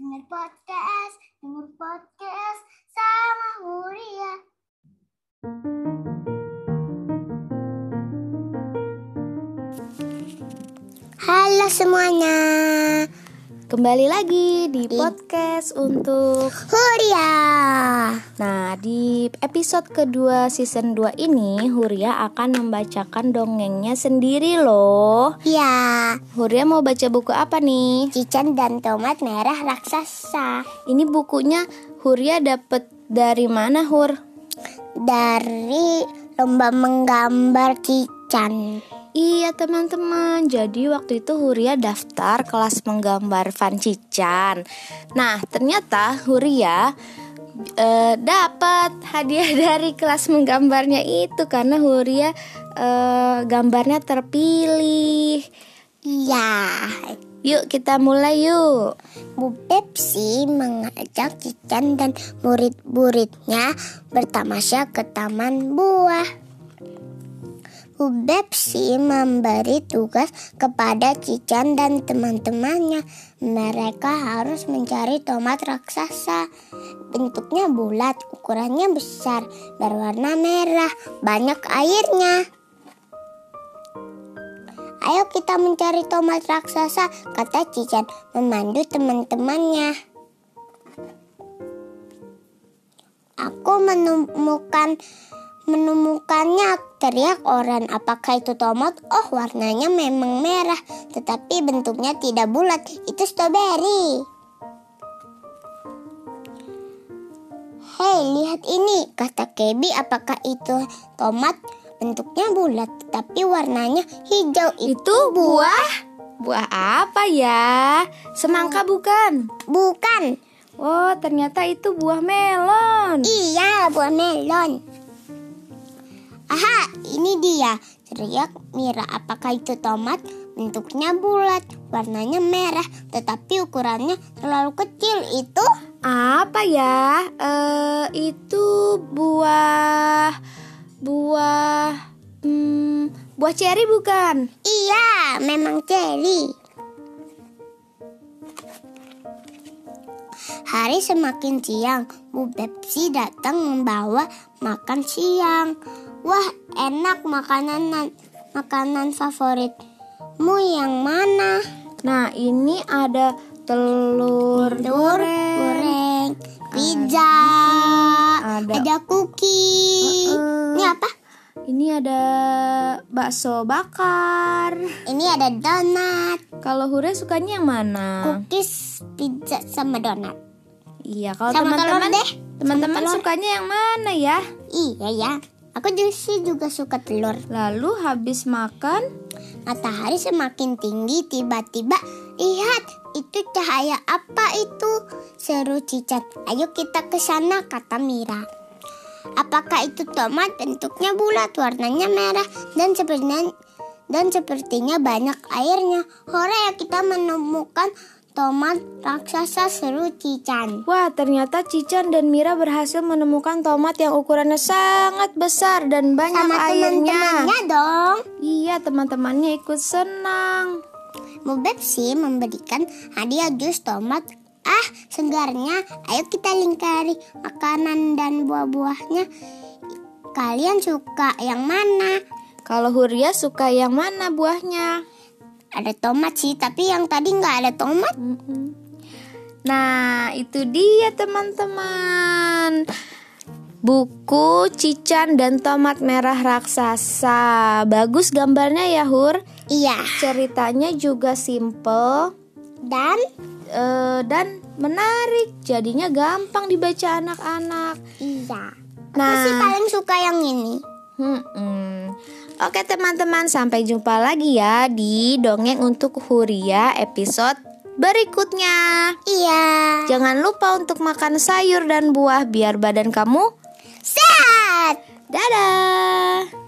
Dengar podcast, dengar podcast sama Huria. Halo semuanya. Kembali lagi di podcast untuk Huria. Nah, di episode kedua season 2 ini Huria akan membacakan dongengnya sendiri loh. Ya, Huria mau baca buku apa nih? Cican dan tomat merah raksasa Ini bukunya Huria dapet dari mana, Hur? dari lomba menggambar Cican. Iya teman-teman, jadi waktu itu Huria daftar kelas menggambar Van Cican. Nah ternyata Huria eh, dapat hadiah dari kelas menggambarnya itu karena Huria eh, gambarnya terpilih. Iya, Yuk kita mulai yuk. Bu Pepsi mengajak Cican dan murid-muridnya bertamasya ke taman buah. Bu Pepsi memberi tugas kepada Cican dan teman-temannya. Mereka harus mencari tomat raksasa. Bentuknya bulat, ukurannya besar, berwarna merah, banyak airnya. Ayo kita mencari tomat raksasa, kata Cican memandu teman-temannya. Aku menemukan menemukannya teriak orang apakah itu tomat oh warnanya memang merah tetapi bentuknya tidak bulat itu stroberi Hei lihat ini kata Kebi apakah itu tomat bentuknya bulat tetapi warnanya hijau Itu buah? Buah apa ya? Semangka bukan? bukan Oh ternyata itu buah melon. Iya, buah melon. Aha, ini dia. Teriak Mira, apakah itu tomat? Bentuknya bulat, warnanya merah, tetapi ukurannya terlalu kecil. Itu Apa ya? Eh itu buah buah hmm, buah ceri bukan? iya, memang ceri. Hari semakin siang, Bu Pepsi datang membawa makan siang. Wah, enak makanan makanan favoritmu yang mana? Nah, ini ada telur, telur goreng. goreng, pizza, Ada- ada, cookie. Uh-uh. Ini apa? Ini ada bakso bakar. Ini ada donat, Kalau Hure sukanya yang mana? cookies, pizza sama donat. Iya, kalau teman-teman deh. teman-teman sukanya yang mana ya? Iya ya. Aku sih juga suka telur. Lalu habis makan, Matahari semakin tinggi tiba-tiba lihat itu cahaya apa itu? Seru Cicat. Ayo kita ke sana kata Mira. Apakah itu tomat bentuknya bulat, warnanya merah dan sepertinya dan sepertinya banyak airnya. Hore ya kita menemukan tomat raksasa seru Cican. Wah, ternyata Cican dan Mira berhasil menemukan tomat yang ukurannya sangat besar dan banyak Sama airnya. teman-temannya dong. Iya, teman-temannya ikut senang. Bu Bepsi memberikan hadiah jus tomat. Ah, segarnya. Ayo kita lingkari makanan dan buah-buahnya. Kalian suka yang mana? Kalau Huria suka yang mana buahnya? Ada tomat sih, tapi yang tadi nggak ada tomat. Nah, itu dia teman-teman. Buku Cican dan Tomat Merah Raksasa. Bagus gambarnya ya, Hur. Iya. Ceritanya juga simple Dan eh, dan menarik. Jadinya gampang dibaca anak-anak. iya. Aku Nah. sih paling suka yang ini. Hmm, Oke teman-teman, sampai jumpa lagi ya di Dongeng untuk Huria episode berikutnya. Iya. Jangan lupa untuk makan sayur dan buah biar badan kamu Sehat. dadah.